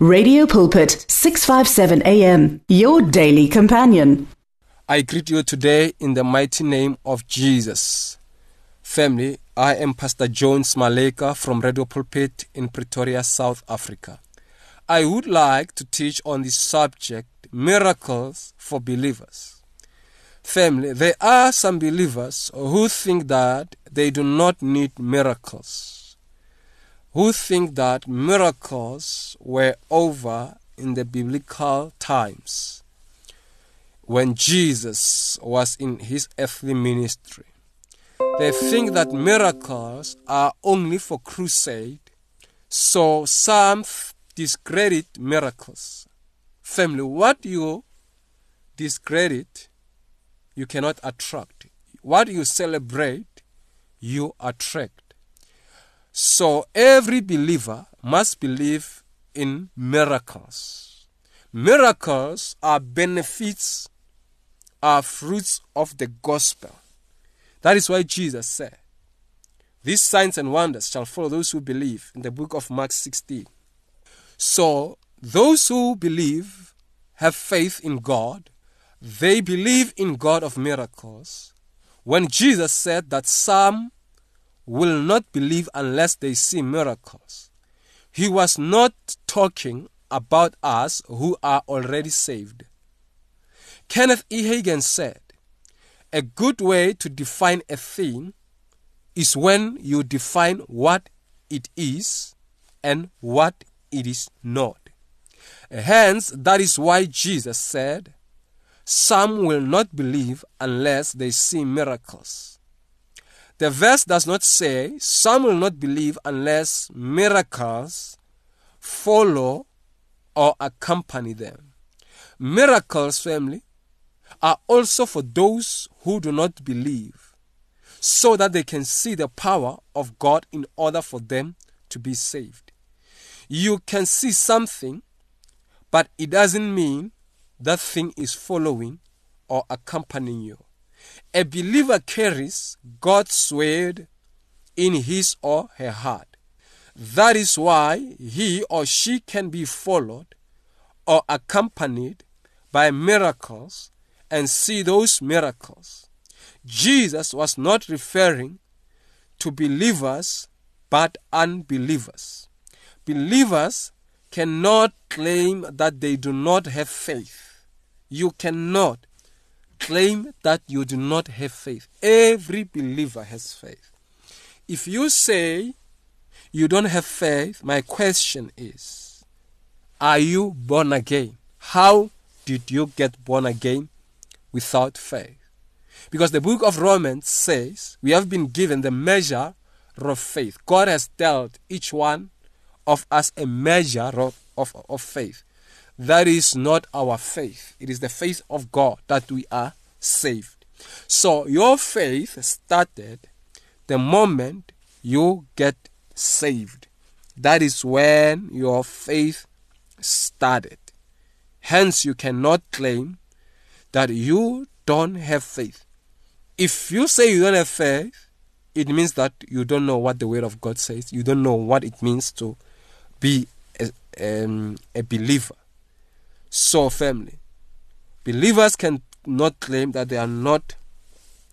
Radio Pulpit 657 AM your daily companion. I greet you today in the mighty name of Jesus. Family, I am Pastor Jones Maleka from Radio Pulpit in Pretoria, South Africa. I would like to teach on the subject miracles for believers. Family, there are some believers who think that they do not need miracles who think that miracles were over in the biblical times when Jesus was in his earthly ministry. They think that miracles are only for crusade, so some discredit miracles. Family, what you discredit, you cannot attract. What you celebrate, you attract. So every believer must believe in miracles. Miracles are benefits, are fruits of the gospel. That is why Jesus said, These signs and wonders shall follow those who believe in the book of Mark 16. So those who believe have faith in God, they believe in God of miracles. When Jesus said that some will not believe unless they see miracles. He was not talking about us who are already saved. Kenneth E. Hagin said, A good way to define a thing is when you define what it is and what it is not. Hence, that is why Jesus said, Some will not believe unless they see miracles. The verse does not say some will not believe unless miracles follow or accompany them. Miracles, family, are also for those who do not believe, so that they can see the power of God in order for them to be saved. You can see something, but it doesn't mean that thing is following or accompanying you. A believer carries God's word in his or her heart. That is why he or she can be followed or accompanied by miracles and see those miracles. Jesus was not referring to believers but unbelievers. Believers cannot claim that they do not have faith. You cannot claim that you do not have faith. Every believer has faith. If you say you don't have faith, my question is Are you born again? How did you get born again without faith? Because the book of Romans says we have been given the measure of faith. God has dealt each one of us a measure of, of, of faith. That is not our faith. It is the faith of God that we are saved. So your faith started the moment you get saved. That is when your faith started. Hence, you cannot claim that you don't have faith. If you say you don't have faith, it means that you don't know what the Word of God says. You don't know what it means to be a, um, a believer. So, firmly. believers can not claim that they are not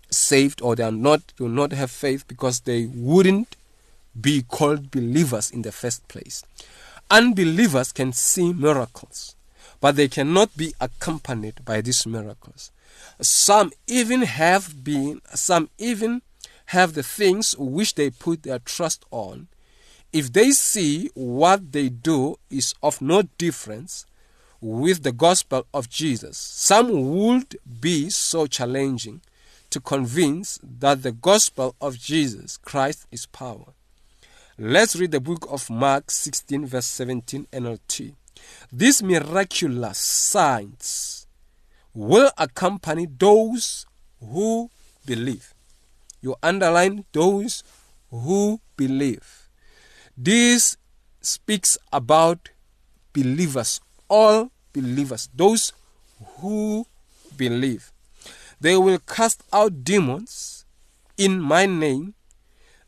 saved or they are not do not have faith because they wouldn't be called believers in the first place. Unbelievers can see miracles, but they cannot be accompanied by these miracles. Some even have been, some even have the things which they put their trust on. If they see what they do is of no difference with the gospel of Jesus, some would be so challenging to convince that the gospel of Jesus Christ is power. Let's read the book of Mark 16, verse 17 NLT. These miraculous signs will accompany those who believe. You underline those who believe. This speaks about believers all believers, those who believe. They will cast out demons in my name,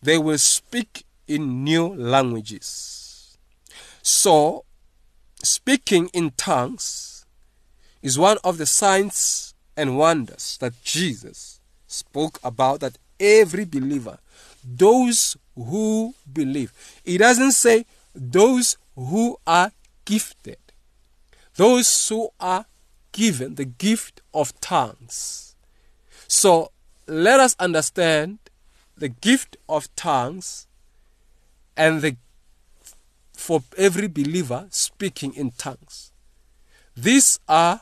they will speak in new languages. So, speaking in tongues is one of the signs and wonders that Jesus spoke about that every believer, those who believe, it doesn't say those who are gifted, those who are given the gift of tongues. So let us understand the gift of tongues and the for every believer speaking in tongues. These are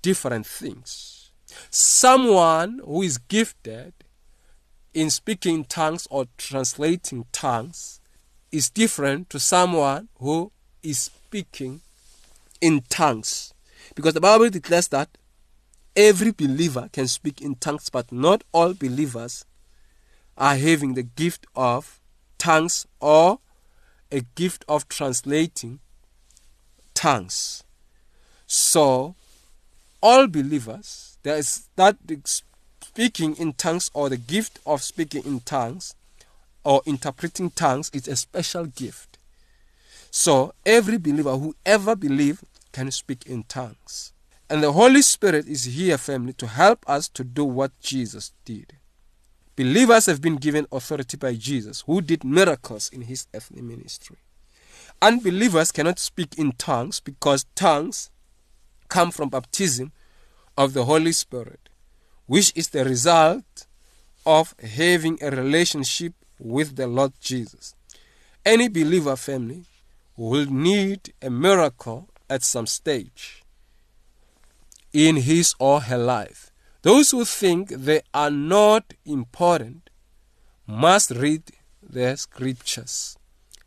different things. Someone who is gifted in speaking tongues or translating tongues is different to someone who is speaking in tongues. Because the Bible declares that every believer can speak in tongues, but not all believers are having the gift of tongues or a gift of translating tongues. So, all believers, there is that speaking in tongues or the gift of speaking in tongues or interpreting tongues is a special gift. So, every believer, whoever believes, can speak in tongues. And the Holy Spirit is here, family, to help us to do what Jesus did. Believers have been given authority by Jesus, who did miracles in his earthly ministry. Unbelievers cannot speak in tongues because tongues come from baptism of the Holy Spirit, which is the result of having a relationship with the Lord Jesus. Any believer family will need a miracle at some stage in his or her life. Those who think they are not important must read the scriptures.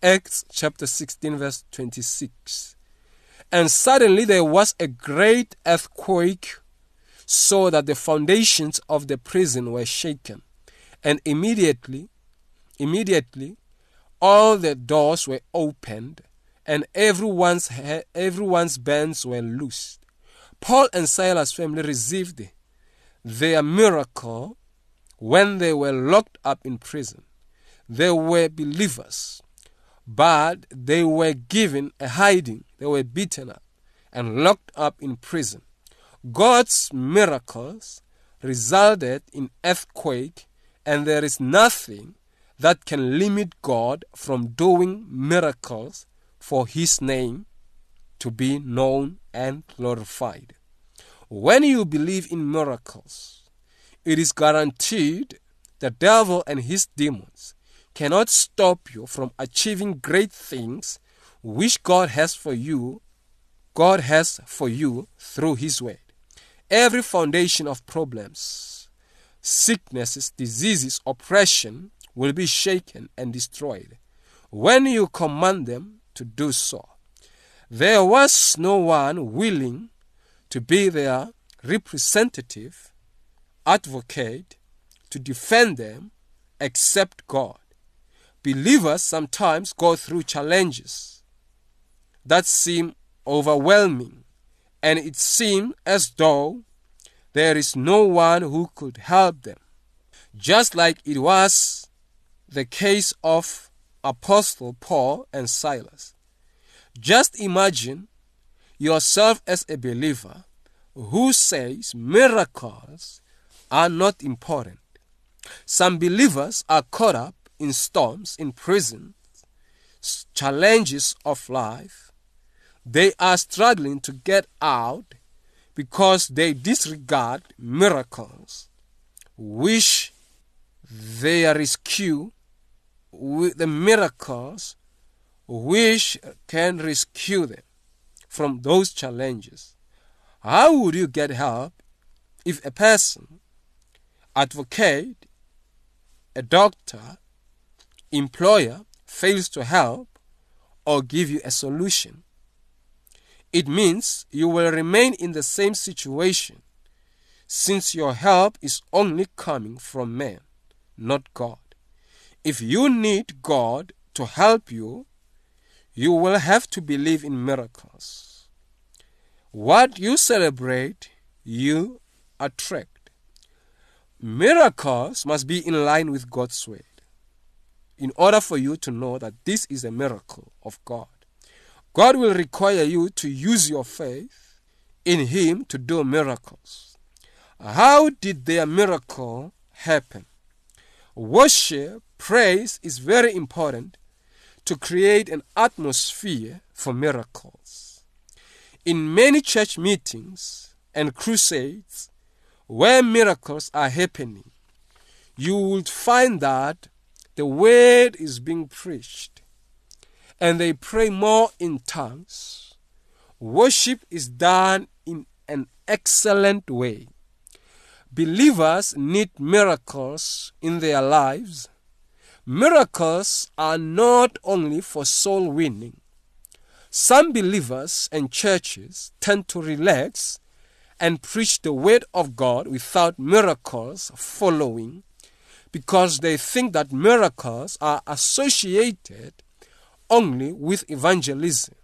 Acts chapter 16, verse 26. And suddenly there was a great earthquake, so that the foundations of the prison were shaken. And immediately, immediately, all the doors were opened, and everyone's everyone's bands were loosed. Paul and Silas' family received their miracle when they were locked up in prison. They were believers, but they were given a hiding. They were beaten up and locked up in prison. God's miracles resulted in earthquake, and there is nothing that can limit God from doing miracles for his name to be known and glorified. When you believe in miracles, it is guaranteed the devil and his demons cannot stop you from achieving great things which God has for you, God has for you through his word. Every foundation of problems, sicknesses, diseases, oppression will be shaken and destroyed when you command them to do so. There was no one willing to be their representative, advocate, to defend them except God. Believers sometimes go through challenges that seem overwhelming, and it seems as though there is no one who could help them. Just like it was the case of Apostle Paul and Silas. Just imagine yourself as a believer who says miracles are not important. Some believers are caught up in storms, in prisons, challenges of life. They are struggling to get out because they disregard miracles, which they rescue the miracles which can rescue them from those challenges. How would you get help if a person, advocate, a doctor, employer fails to help or give you a solution? It means you will remain in the same situation since your help is only coming from man, not God. If you need God to help you, you will have to believe in miracles. What you celebrate, you attract. Miracles must be in line with God's word in order for you to know that this is a miracle of God. God will require you to use your faith in Him to do miracles. How did their miracle happen? Worship, praise is very important to create an atmosphere for miracles. In many church meetings and crusades where miracles are happening, you would find that the word is being preached and they pray more in tongues. Worship is done in an excellent way. Believers need miracles in their lives. Miracles are not only for soul winning. Some believers and churches tend to relax and preach the word of God without miracles following because they think that miracles are associated only with evangelism.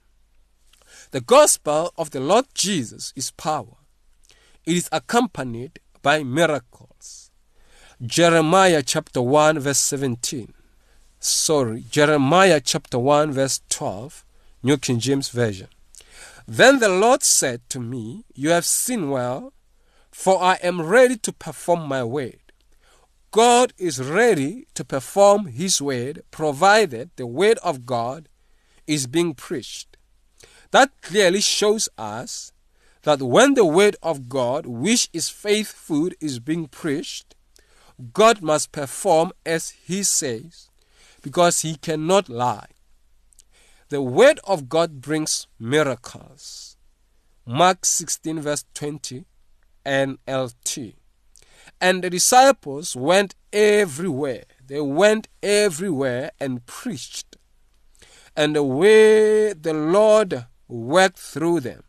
The gospel of the Lord Jesus is power. It is accompanied by miracles. Jeremiah chapter 1 verse 17. Sorry, Jeremiah chapter 1 verse 12, New King James Version. Then the Lord said to me, You have seen well, for I am ready to perform my word. God is ready to perform His word, provided the word of God is being preached. That clearly shows us that when the word of God, which is faith food, is being preached, God must perform as He says, because He cannot lie. The word of God brings miracles. Mark 16, verse 20, NLT. And the disciples went everywhere. They went everywhere and preached. And the way the Lord worked through them,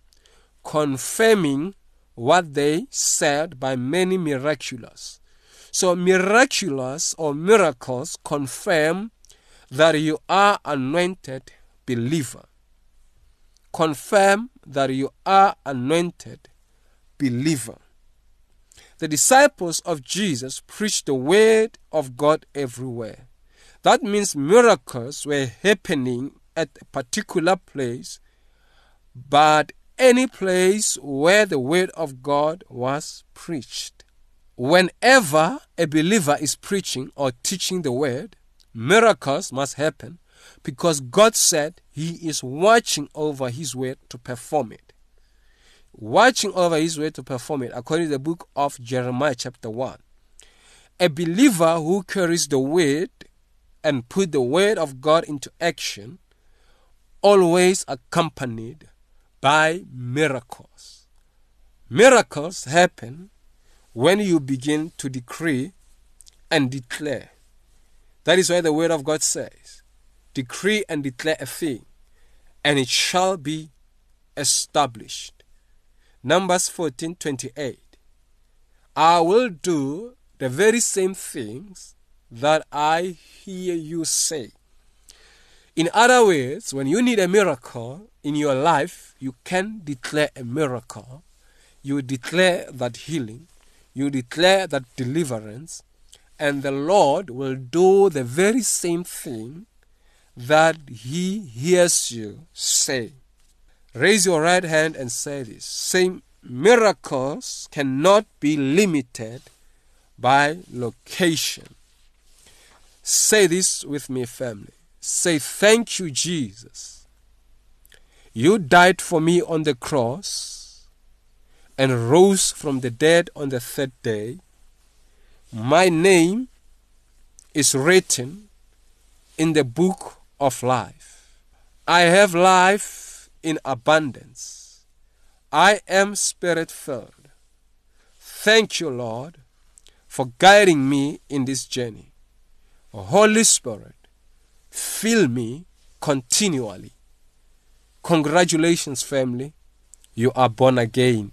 confirming what they said by many miraculous. So, miraculous or miracles confirm that you are anointed believer. Confirm that you are anointed believer. The disciples of Jesus preached the word of God everywhere. That means miracles were happening at a particular place, but any place where the word of God was preached. Whenever a believer is preaching or teaching the word, miracles must happen because God said He is watching over His word to perform it watching over his word to perform it, according to the book of Jeremiah, chapter 1. A believer who carries the word and put the word of God into action, always accompanied by miracles. Miracles happen when you begin to decree and declare. That is why the word of God says, Decree and declare a thing, and it shall be established. Numbers 14:28 I will do the very same things that I hear you say. In other words, when you need a miracle in your life, you can declare a miracle. You declare that healing, you declare that deliverance, and the Lord will do the very same thing that He hears you say. Raise your right hand and say this. Say, miracles cannot be limited by location. Say this with me, family. Say, Thank you, Jesus. You died for me on the cross and rose from the dead on the third day. My name is written in the book of life. I have life in abundance. I am spirit filled. Thank you, Lord, for guiding me in this journey. Holy Spirit, fill me continually. Congratulations, family. You are born again.